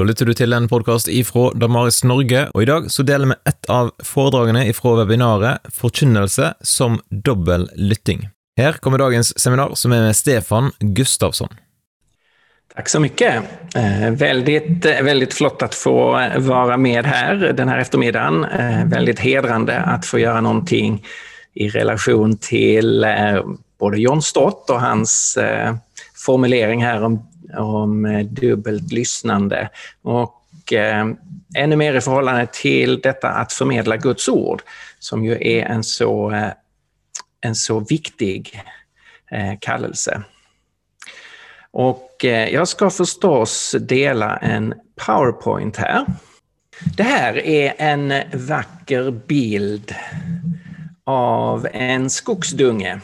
Da lytter du til en podkast ifra Damaris Norge, og i dag så deler vi ett av foredragene ifra webinaret Forkynnelse som dobbel lytting. Her kommer dagens seminar som är med Stefan Gustavsson. Tack så mycket. Eh, väldigt, eh, väldigt flott att få eh, vara med här den här eftermiddagen. Eh, väldigt hedrande att få göra någonting i relation till eh, både John Stott och hans eh, formulering här om om eh, dubbelt lyssnande. Och eh, ännu mer i förhållande till detta att förmedla Guds ord, som ju är en så, eh, en så viktig kallelse. Och jag ska förstås dela en PowerPoint här. Det här är en vacker bild av en skogsdunge.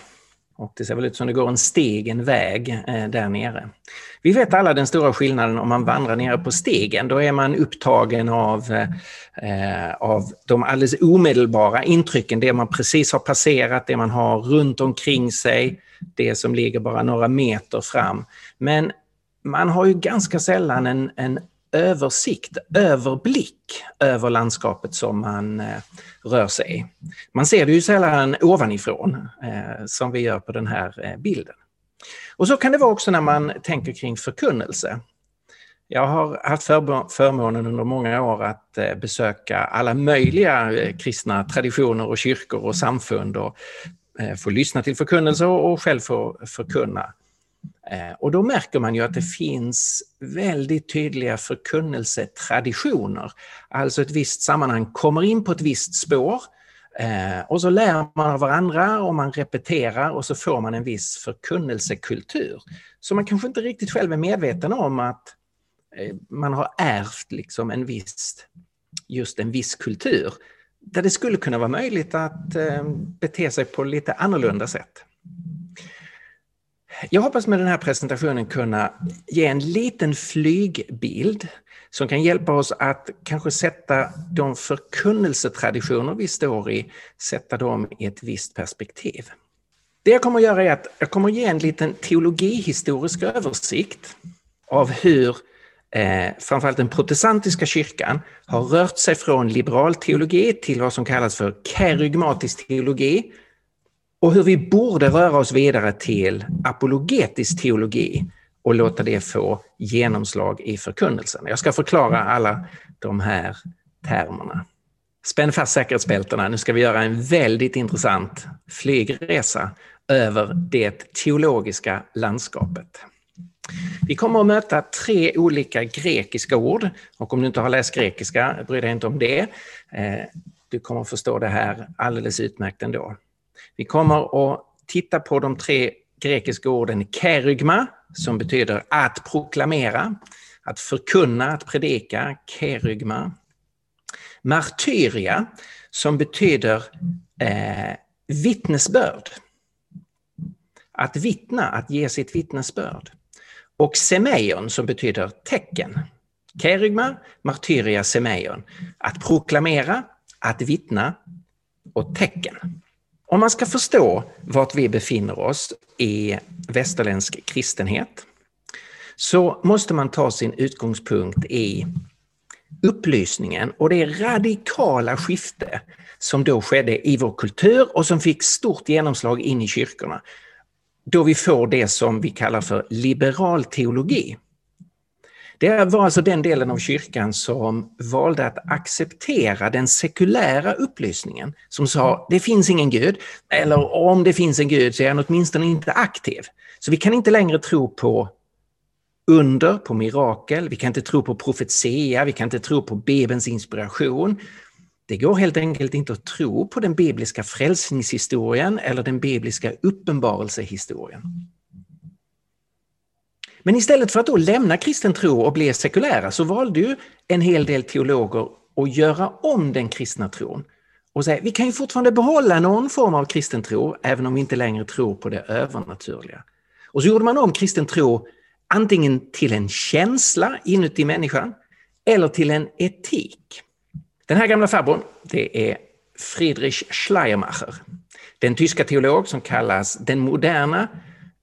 Och det ser väl ut som det går en steg, en väg eh, där nere. Vi vet alla den stora skillnaden om man vandrar nere på stegen. Då är man upptagen av, eh, eh av de alldeles omedelbara intrycken, det man precis har passerat, det man har runt omkring sig, det som ligger bara några meter fram. Men man har ju ganska sällan en, en översikt, överblick över landskapet som man eh, rör sig i. Man ser det ju sällan ovanifrån eh, som vi gör på den här eh, bilden. Och så kan det vara också när man tänker kring förkunnelse. Jag har haft förmånen under många år att eh, besöka alla möjliga eh, kristna traditioner och kyrkor och samfund och eh, få lyssna till förkunnelse och själv få förkunna Eh, och då märker man ju att det finns väldigt tydliga förkunnelsetraditioner. Alltså ett visst sammanhang kommer in på ett visst spår eh, och så lär man av varandra och man repeterar och så får man en viss förkunnelsekultur. Så man kanske inte riktigt själv är medveten om att eh, man har ärvt liksom en viss, just en viss kultur där det skulle kunna vara möjligt att bete sig på lite annorlunda sätt. Jag hoppas med den här presentationen kunna ge en liten flygbild som kan hjälpa oss att kanske sätta de förkunnelsetraditioner vi står i, sätta dem i ett visst perspektiv. Det jag kommer att göra är att jag kommer att ge en liten teologihistorisk översikt av hur eh, framförallt den protestantiska kyrkan har rört sig från liberal teologi till vad som kallas för kerygmatisk teologi, och hur vi borde röra oss vidare till apologetisk teologi och låta det få genomslag i förkunnelsen. Jag ska förklara alla de här termerna. Spänn fast säkerhetsbältena, nu ska vi göra en väldigt intressant flygresa över det teologiska landskapet. Vi kommer att möta tre olika grekiska ord och om du inte har läst grekiska, bry dig inte om det. Eh, du kommer att förstå det här alldeles utmärkt ändå. Vi kommer att titta på de tre grekiska orden kerygma, som betyder att proklamera, att förkunna, att predika, kerygma. Martyria, som betyder eh, vittnesbörd. Att vittna, att ge sitt vittnesbörd. Och semeion som betyder tecken. Kerygma, martyria, semeion. Att proklamera, att vittna och tecken. Om man ska förstå vart vi befinner oss i västerländsk kristenhet så måste man ta sin utgångspunkt i upplysningen och det radikala skifte som då skedde i vår kultur och som fick stort genomslag in i kyrkorna. Då vi får det som vi kallar för liberal teologi. Det var alltså den delen av kyrkan som valde att acceptera den sekulära upplysningen som sa det finns ingen gud, eller om det finns en gud så är han åtminstone inte aktiv. Så vi kan inte längre tro på under, på mirakel, vi kan inte tro på profetia, vi kan inte tro på Bibelns inspiration. Det går helt enkelt inte att tro på den bibliska frälsningshistorien eller den bibliska uppenbarelsehistorien. Men istället för att då lämna kristen tro och bli sekulära så valde ju en hel del teologer att göra om den kristna tron och säga vi kan ju fortfarande behålla någon form av kristen tro även om vi inte längre tror på det övernaturliga. Och så gjorde man om kristen tro antingen till en känsla inuti människan eller till en etik. Den här gamla farbrorn, det är Friedrich Schleiermacher. Den tyska teolog som kallas den moderna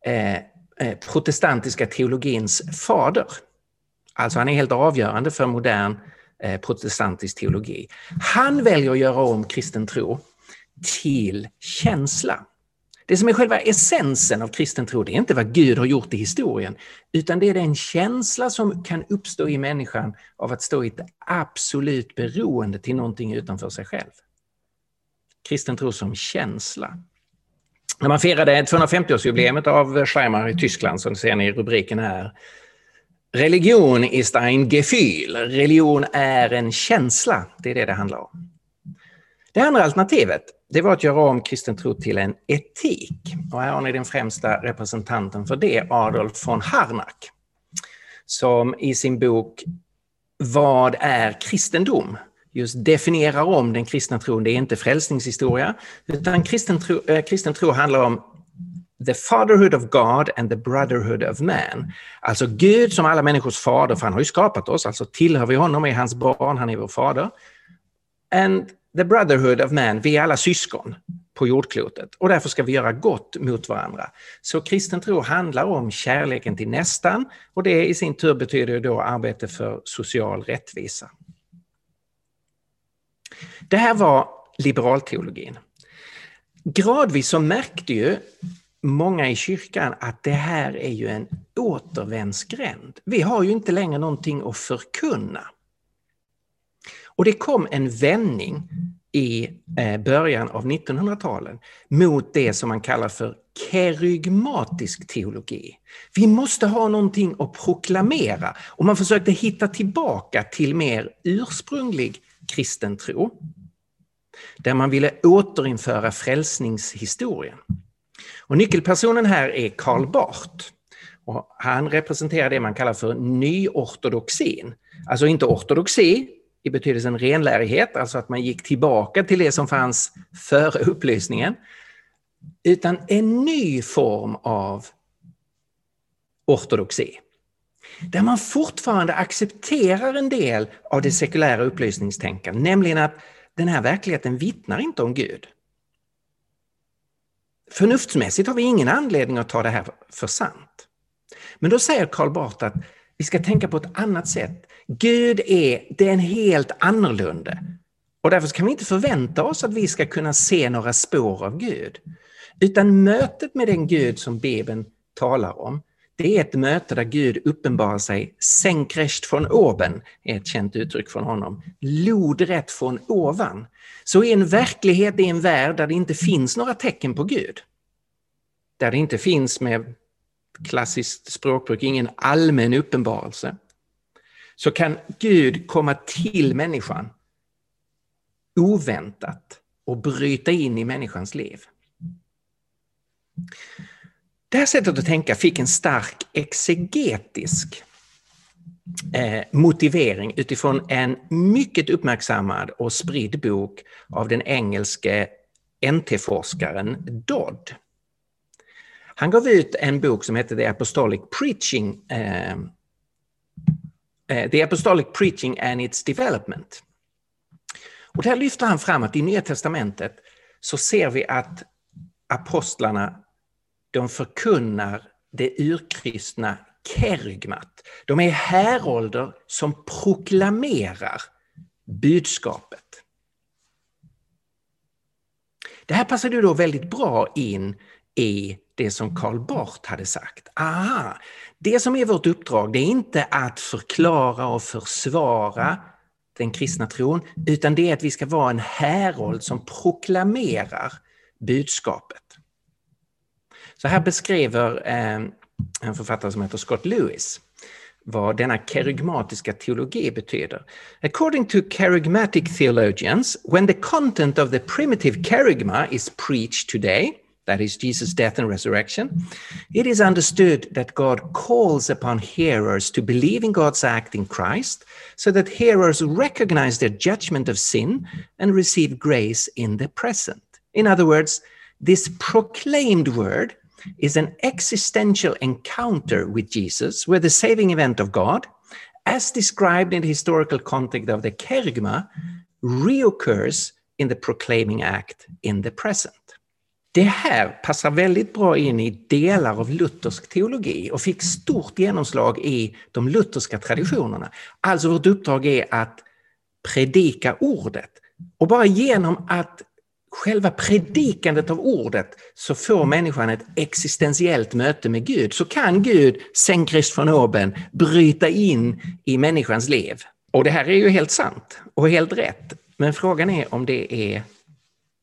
eh, Eh, protestantiska teologins fader. Alltså han är helt avgörande för modern eh, protestantisk teologi. Han väljer att göra om kristen tro till känsla. Det som är själva essensen av kristen tro, det är inte vad Gud har gjort i historien, utan det är den känsla som kan uppstå i människan av att stå i ett absolut beroende till någonting utanför sig själv. Kristen tro som känsla. När man firade 250-årsjubileet av Schleimer i Tyskland, som ser ni i rubriken här, Religion ist ein Gefühl. Religion är en känsla. Det är det det handlar om. Det andra alternativet det var att göra om kristen tro till en etik. Och här har ni den främsta representanten för det, Adolf von Harnack, som i sin bok Vad är kristendom? Just definierar om den kristna tron. Det är inte frälsningshistoria, utan kristen tro, äh, kristen tro handlar om the fatherhood of God and the brotherhood of man. Alltså Gud som alla människors fader, för han har ju skapat oss, alltså tillhör vi honom, är hans barn, han är vår fader. And the brotherhood of man, vi är alla syskon på jordklotet och därför ska vi göra gott mot varandra. Så kristen tro handlar om kärleken till nästan och det i sin tur betyder då arbete för social rättvisa. Det här var liberalteologin. Gradvis så märkte ju många i kyrkan att det här är ju en återvändsgränd. Vi har ju inte längre någonting att förkunna. Och det kom en vändning i eh, början av 1900-talet mot det som man kallar för kerygmatisk teologi. Vi måste ha någonting att proklamera och man försökte hitta tillbaka till mer ursprunglig kristen tro. Där man ville återinföra frälsningshistorien. Och nyckelpersonen här är Karl Barth. Och han representerar det man kallar för nyortodoxin. Alltså inte ortodoxi i betydelsen renlärighet, alltså att man gick tillbaka till det som fanns före upplysningen, utan en ny form av ortodoxi. Där man fortfarande accepterar en del av det sekulära upplysningstänkandet, nämligen att den här verkligheten vittnar inte om Gud. Förnuftsmässigt har vi ingen anledning att ta det här för sant. Men då säger Karl Barth att vi ska tänka på ett annat sätt. Gud är den helt annorlunda. Och därför kan vi inte förvänta oss att vi ska kunna se några spår av Gud. Utan mötet med den Gud som Bibeln talar om, det är ett möte där Gud uppenbarar sig senkrecht från oben, är ett känt uttryck från honom, lodrätt från ovan. Så i en verklighet, i en värld där det inte finns några tecken på Gud, där det inte finns med klassiskt språkbruk ingen allmän uppenbarelse, så kan Gud komma till människan oväntat och bryta in i människans liv. Det här sättet att tänka fick en stark exegetisk eh, motivering utifrån en mycket uppmärksammad och spridd bok av den engelske NT-forskaren Dodd. Han gav ut en bok som hette The Apostolic Preaching, eh, eh, The Apostolic Preaching and its Development. Och där lyfter han fram att i Nya Testamentet så ser vi att apostlarna de förkunnar det urkristna kerygmat. De är härolder som proklamerar budskapet. Det här passade då väldigt bra in i det som Karl Barth hade sagt. Aha, det som är vårt uppdrag det är inte att förklara och försvara den kristna tron, utan det är att vi ska vara en härold som proklamerar budskapet. Så här beskriver eh, en författare som heter Scott Lewis vad denna kerygmatiska teologi betyder. According to kerygmatic theologians, when the content of the primitive kerygma is preached today, that is Jesus' death and resurrection, it is understood that God calls upon hearers to believe in God's act in Christ, so that hearers recognize their judgment of sin and receive grace in the present. In other words, this proclaimed word is an existential encounter with Jesus, where the saving event of God, as described in the historical context of the kerygma, reoccurs in the proclaiming act in the present. Det här passar väldigt bra in i delar av luthersk teologi och fick stort genomslag i de lutherska traditionerna. Alltså vårt uppdrag är att predika ordet. Och bara genom att själva predikandet av ordet så får människan ett existentiellt möte med Gud. Så kan Gud, sen från von oben, bryta in i människans liv. Och det här är ju helt sant och helt rätt. Men frågan är om det är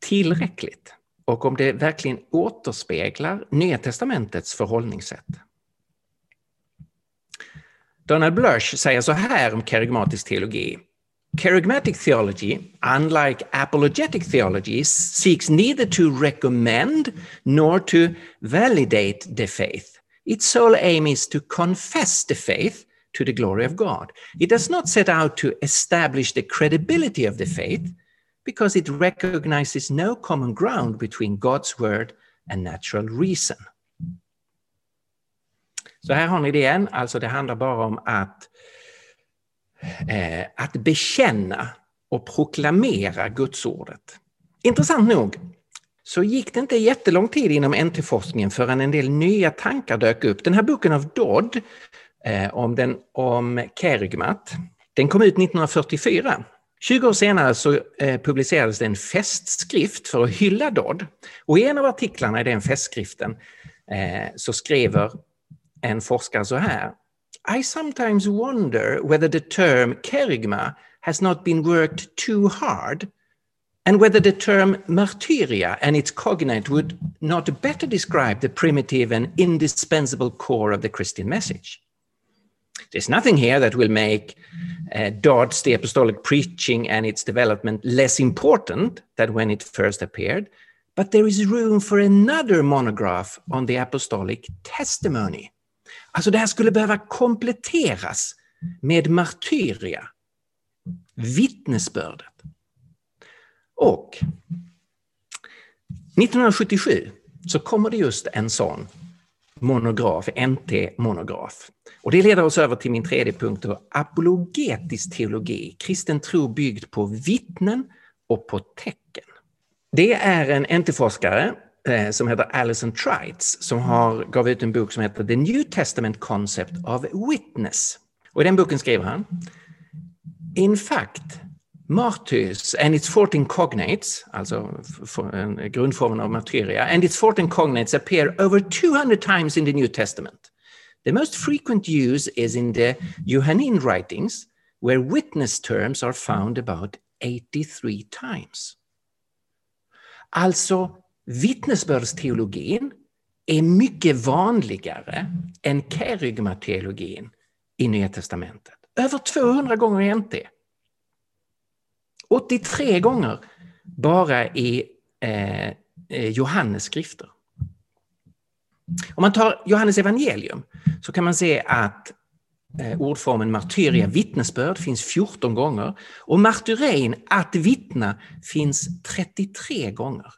tillräckligt och om det verkligen återspeglar Nya testamentets förhållningssätt. Donald Blush säger så här om kerygmatisk teologi. Charismatic theology, unlike apologetic theology, seeks neither to recommend nor to validate the faith. Its sole aim is to confess the faith to the glory of God. It does not set out to establish the credibility of the faith, because it recognizes no common ground between God's word and natural reason. Så här har ni det igen, alltså det handlar bara om att, eh, att bekänna och proklamera Gudsordet. Intressant nog så gick det inte jättelång tid inom NT-forskningen förrän en del nya tankar dök upp. Den här boken av Dodd eh, om, den, om Kerygmat, den kom ut 1944 20 år senare så eh, publicerades det en festskrift för att hylla Dodd. Och i en av artiklarna i den festskriften eh, så skriver en forskare så här. I sometimes wonder whether the term kerygma has not been worked too hard and whether the term martyria and its cognate would not better describe the primitive and indispensable core of the Christian message. There's nothing here that will make uh, Dodd's The Apostolic Preaching and its development less important than when it first appeared, but there is room for another monograph on the Apostolic Testimony. Alltså det här skulle behöva kompletteras med martyria, vittnesbördet. Och 1977 så kommer det just en sån monograf, NT-monograf. Och det leder oss över till min tredje punkt, då, apologetisk teologi, kristen tro byggd på vittnen och på tecken. Det är en NT-forskare eh, som heter Alison Trites som har gav ut en bok som heter The New Testament Concept of Witness. Och i den boken skriver han In fact, Martyrs and its 14 cognates, alltså grundformen av martyria, and its 14 cognates appear over 200 times in the New Testament. The most frequent use is in the Johannine writings, where witness terms are found about 83 times. Alltså, vittnesbördsteologin är mycket vanligare än kerygmateologin i Nya Testamentet. Över 200 gånger i NT. 83 gånger bara i eh, eh, Johannes skrifter. Om man tar Johannes evangelium så kan man se att eh, ordformen martyria, vittnesbörd, finns 14 gånger och martyrein, att vittna, finns 33 gånger.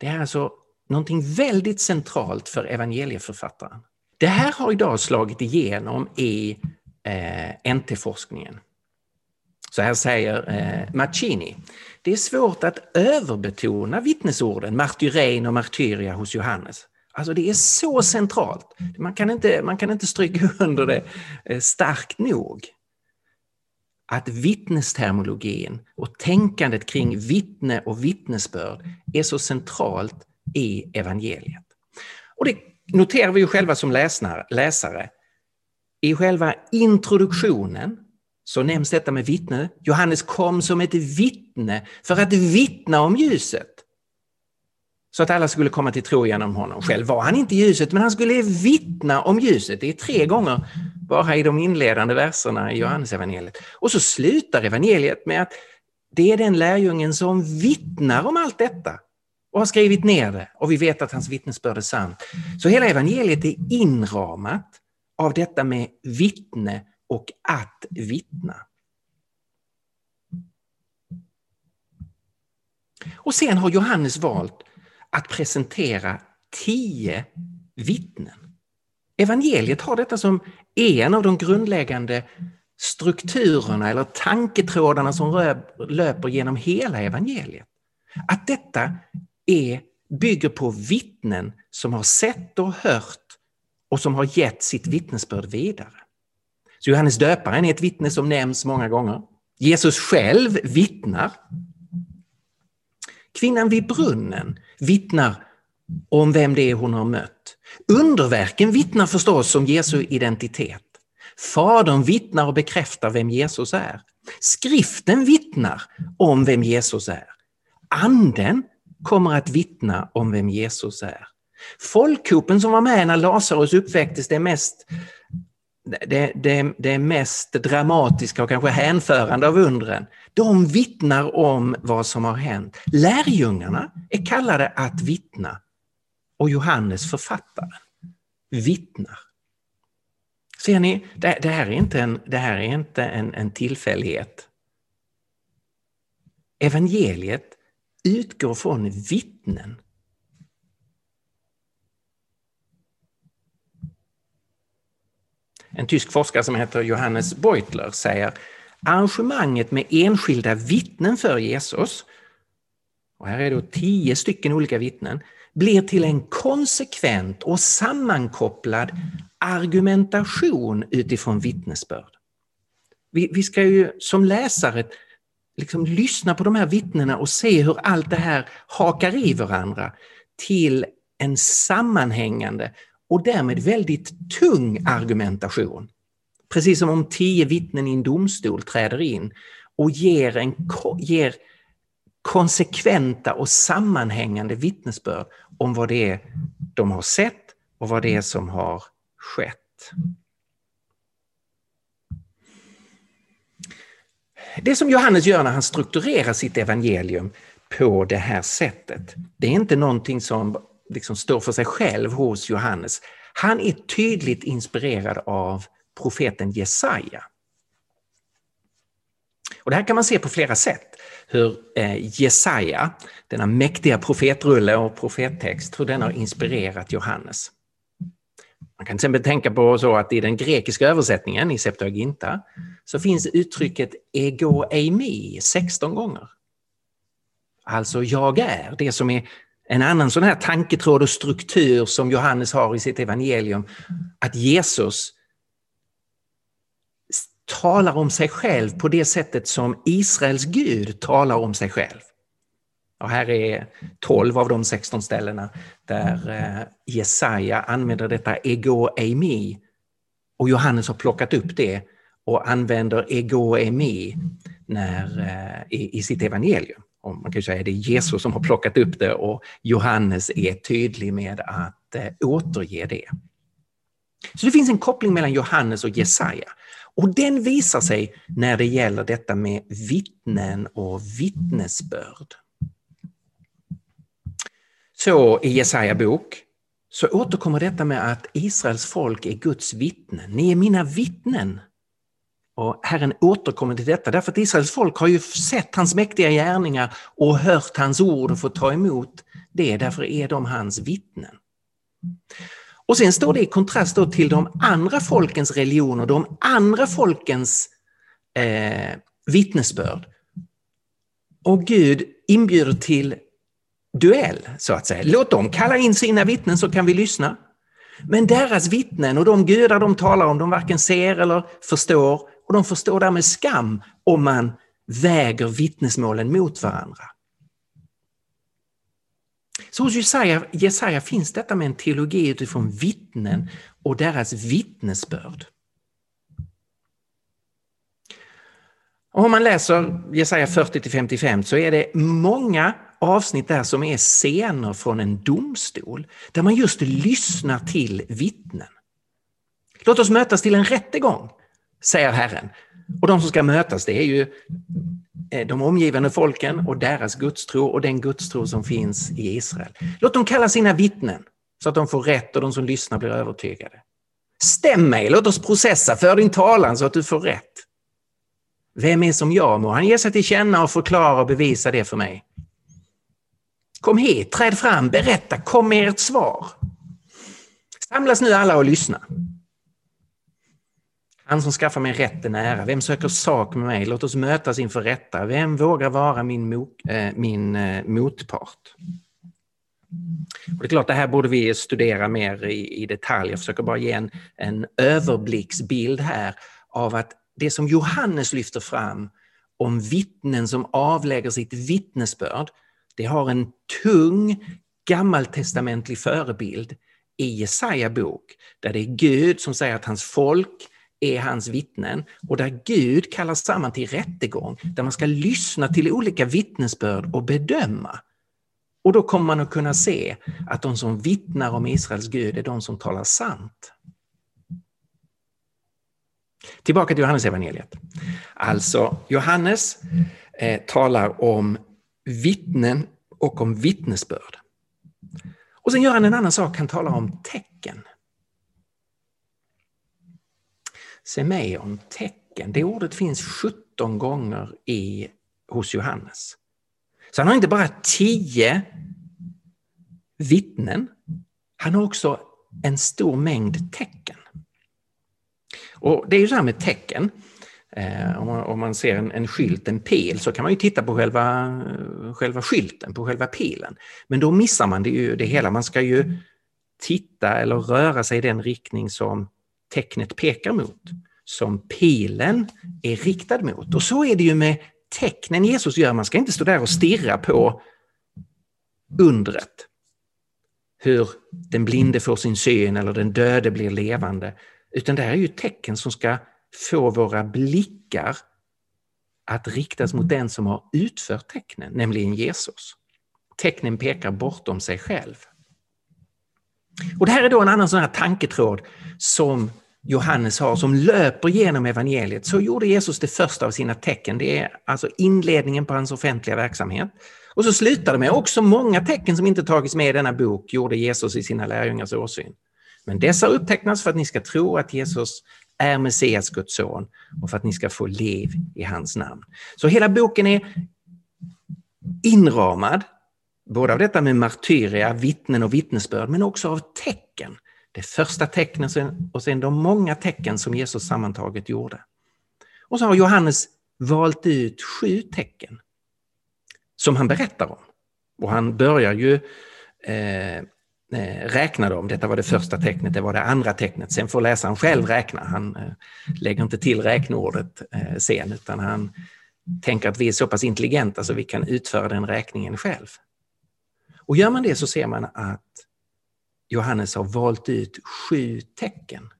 Det är alltså någonting väldigt centralt för evangelieförfattaren. Det här har idag slagit igenom i eh, NT-forskningen. Så här säger eh, Maccini. Det är svårt att överbetona vittnesorden martyrein och martyria hos Johannes. Alltså det är så centralt. Man kan inte, man kan inte stryka under det eh, starkt nog. Att vittnestermologin och tänkandet kring vittne och vittnesbörd är så centralt i evangeliet. Och det noterar vi ju själva som läsare. I själva introduktionen så nämns detta med vittne. Johannes kom som ett vittne för att vittna om ljuset. Så att alla skulle komma till tro genom honom. Själv var han inte ljuset, men han skulle vittna om ljuset. Det är tre gånger bara i de inledande verserna i Johannesevangeliet. Och så slutar evangeliet med att det är den lärjungen som vittnar om allt detta och har skrivit ner det och vi vet att hans vittnesbörd är sant. Så hela evangeliet är inramat av detta med vittne och att vittna. Och sen har Johannes valt att presentera tio vittnen. Evangeliet har detta som en av de grundläggande strukturerna eller tanketrådarna som löper genom hela evangeliet. Att detta är bygger på vittnen som har sett och hört och som har gett sitt vittnesbörd vidare. Så Johannes döparen är ett vittne som nämns många gånger. Jesus själv vittnar. Kvinnan vid brunnen vittnar om vem det är hon har mött. Underverken vittnar förstås om Jesu identitet. Fadern vittnar och bekräftar vem Jesus är. Skriften vittnar om vem Jesus är. Anden kommer att vittna om vem Jesus är. Folkhopen som var med när Lazarus uppväcktes, det mest, det, det, det mest dramatiska och kanske hänförande av undren, de vittnar om vad som har hänt. Lärjungarna är kallade att vittna och Johannes författaren vittnar. Ser ni, det, det, här är inte en, det här är inte en, en tillfällighet. Evangeliet utgår från vittnen. En tysk forskare som heter Johannes Beutler säger arrangemanget med enskilda vittnen för Jesus, och här är då tio stycken olika vittnen, blir till en konsekvent och sammankopplad argumentation utifrån vittnesbörd. Vi, vi ska ju som läsare liksom lyssna på de här vittnena och se hur allt det här hakar i varandra till en sammanhängande och därmed väldigt tung argumentation. Precis som om tio vittnen i en domstol träder in och ger, en, ger konsekventa och sammanhängande vittnesbörd om vad det är de har sett och vad det är som har skett. Det som Johannes gör när han strukturerar sitt evangelium på det här sättet, det är inte någonting som liksom står för sig själv hos Johannes. Han är tydligt inspirerad av profeten Jesaja. Och det här kan man se på flera sätt. Hur eh, Jesaja, denna mäktiga profetrulle och profettext, hur den har inspirerat Johannes. Man kan till exempel tänka på så att i den grekiska översättningen i Septuaginta så finns uttrycket ego eimi 16 gånger. Alltså jag är, det som är en annan sån här tanketråd och struktur som Johannes har i sitt evangelium. Att Jesus talar om sig själv på det sättet som Israels Gud talar om sig själv. Och här är 12 av de 16 ställena där eh, Jesaja använder detta ego eimi och Johannes har plockat upp det och använder ego eimi när, eh, i, i sitt evangelium. Och man kan säga att det är Jesus som har plockat upp det och Johannes är tydlig med att eh, återge det. Så det finns en koppling mellan Johannes och Jesaja. Och den visar sig när det gäller detta med vittnen och vittnesbörd. Så i Jesaja bok så återkommer detta med att Israels folk är Guds vittnen. Ni är mina vittnen. Och Herren återkommer till detta därför att Israels folk har ju sett hans mäktiga gärningar och hört hans ord och fått ta emot det. Därför är de hans vittnen. Och sen står det i kontrast till de andra folkens religioner, de andra folkens eh, vittnesbörd. Och Gud inbjuder till duell, så att säga. Låt dem kalla in sina vittnen så kan vi lyssna. Men deras vittnen och de gudar de talar om, de varken ser eller förstår och de förstår därmed skam om man väger vittnesmålen mot varandra. Så hos Jesaja, Jesaja finns detta med en teologi utifrån vittnen och deras vittnesbörd. Och om man läser Jesaja 40-55 så är det många avsnitt där som är scener från en domstol där man just lyssnar till vittnen. Låt oss mötas till en rättegång, säger Herren. Och de som ska mötas det är ju eh, de omgivande folken och deras gudstro och den gudstro som finns i Israel. Låt dem kalla sina vittnen så att de får rätt och de som lyssnar blir övertygade. Stäm mig, låt oss processa, för din talan så att du får rätt. Vem är som jag? Må han ge sig till känna och förklara och bevisa det för mig. Kom hit, träd fram, berätta, kom med ert svar. Samlas nu alla och lyssna. Han som skaffar mig rätten ära, vem söker sak med mig? Låt oss mötas inför rätta. Vem vågar vara min, mo, äh, eh, min äh, motpart? Och det är klart, det här borde vi studera mer i, i detalj. Jag försöker bara ge en, en överblicksbild här av att det som Johannes lyfter fram om vittnen som avlägger sitt vittnesbörd, det har en tung gammaltestamentlig förebild i Jesaja bok, där det är Gud som säger att hans folk är hans vittnen och där Gud kallar samman till rättegång, där man ska lyssna till olika vittnesbörd och bedöma. Och då kommer man att kunna se att de som vittnar om Israels Gud är de som talar sant. Tillbaka till Johannes evangeliet. Alltså, Johannes eh, talar om vittnen och om vittnesbörd. Och sen gör han en annan sak, han talar om tecken. Semeion, tecken, det ordet finns 17 gånger i, hos Johannes. Så han har inte bara tio vittnen, han har också en stor mängd tecken. Och Det är ju så här med tecken. Eh, om, man, om, man, ser en, en skylt, en pil, så kan man ju titta på själva, själva skylten, på själva pilen. Men då missar man det, ju, det hela. Man ska ju titta eller röra sig i den riktning som tecknet pekar mot, som pilen är riktad mot. Och så är det ju med tecknen Jesus gör. Man ska inte stå där och stirra på undret. Hur den blinde får sin syn eller den döde blir levande. Utan det här är ju tecken som ska få våra blickar att riktas mot den som har utfört tecknen, nämligen Jesus. Tecknen pekar bortom sig själv. Och Det här är då en annan sån här tanketråd som Johannes har, som löper genom evangeliet. Så gjorde Jesus det första av sina tecken. Det är alltså inledningen på hans offentliga verksamhet. Och så slutar det med också många tecken som inte tagits med i denna bok gjorde Jesus i sina lärjungars åsyn. Men dessa upptecknas för att ni ska tro att Jesus är Messias, Guds son, och för att ni ska få liv i hans namn. Så hela boken är inramad, både av detta med martyria, vittnen och vittnesbörd, men också av tecken. Det första tecknet och sen de många tecken som Jesus sammantaget gjorde. Och så har Johannes valt ut sju tecken som han berättar om. Och han börjar ju eh, eh räkna dem. Detta var det första tecknet, det var det andra tecknet. Sen får läsaren själv räkna. Han eh, lägger inte till räkneordet eh, sen utan han tänker att vi är så pass intelligenta så vi kan utföra den räkningen själv. Och gör man det så ser man att Johannes har valt ut sju tecken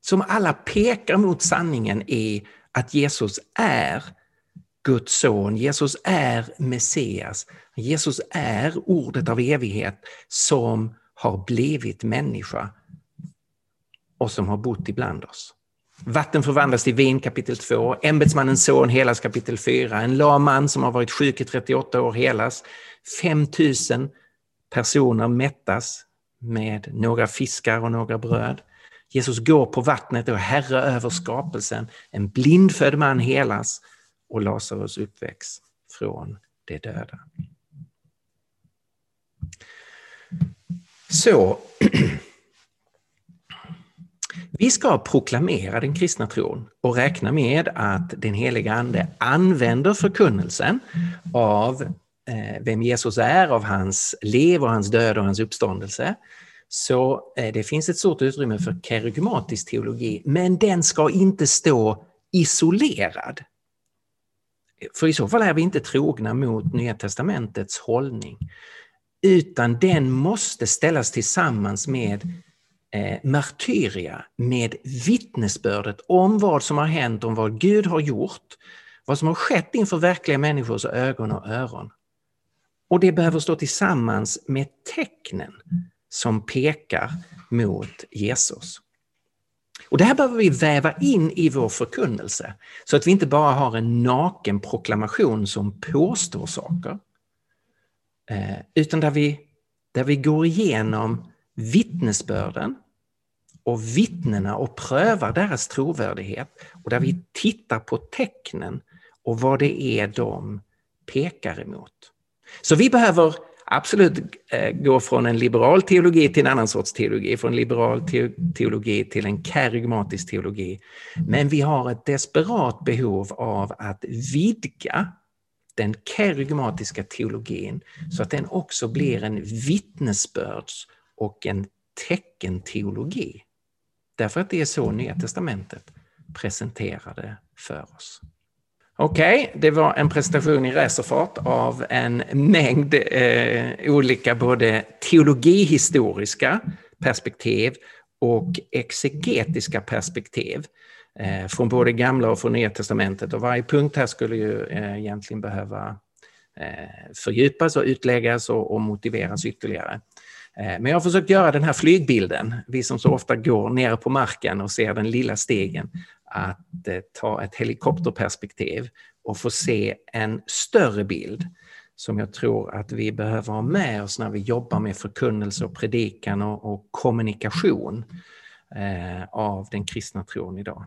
som alla pekar mot sanningen i att Jesus är Guds son. Jesus är Messias. Jesus är ordet av evighet som har blivit människa och som har bott ibland oss. Vatten förvandlas till vin kapitel 2, ämbetsmannens son helas kapitel 4, en lam man som har varit sjuk i 38 år helas, 5000 personer mättas med några fiskar och några bröd. Jesus går på vattnet och är herre över skapelsen. En blindfödd man helas och Lazarus uppväcks från de döda. Så, vi ska proklamera den kristna tron och räkna med att den heliga Ande använder förkunnelsen av Eh, vem Jesus är, av hans liv och hans död och hans uppståndelse. Så eh, det finns ett stort utrymme för kerygmatisk teologi, men den ska inte stå isolerad för i så fall är vi inte trogna mot Nya testamentets hållning. Utan den måste ställas tillsammans med eh, martyria, med vittnesbördet om vad som har hänt, om vad Gud har gjort, vad som har skett inför verkliga människors ögon och öron. Och det behöver stå tillsammans med tecknen som pekar mot Jesus. Och det här behöver vi väva in i vår förkunnelse så att vi inte bara har en naken proklamation som påstår saker. Eh, utan där vi, där vi går igenom vittnesbörden och vittnena och prövar deras trovärdighet och där vi tittar på tecknen och vad det är de pekar emot. Så vi behöver absolut eh, gå från en liberal teologi till en annan sorts teologi, från liberal teologi till en karigmatisk teologi. Men vi har ett desperat behov av att vidga den kerygmatiska teologin så att den också blir en vittnesbörds och en teckenteologi. Därför att det är så Nya Testamentet presenterade för oss. Okej, okay, det var en presentation i racerfart av en mängd eh, olika både teologihistoriska perspektiv och exegetiska perspektiv eh, från både gamla och från nya testamentet. Och varje punkt här skulle ju eh, egentligen behöva eh, fördjupas och utläggas och, och motiveras ytterligare. Eh, men jag har försökt göra den här flygbilden, vi som så ofta går nere på marken och ser den lilla stegen, att eh, ta ett helikopterperspektiv och få se en större bild som jag tror att vi behöver ha med oss när vi jobbar med förkunnelse och predikan och, och kommunikation eh, av den kristna tron idag.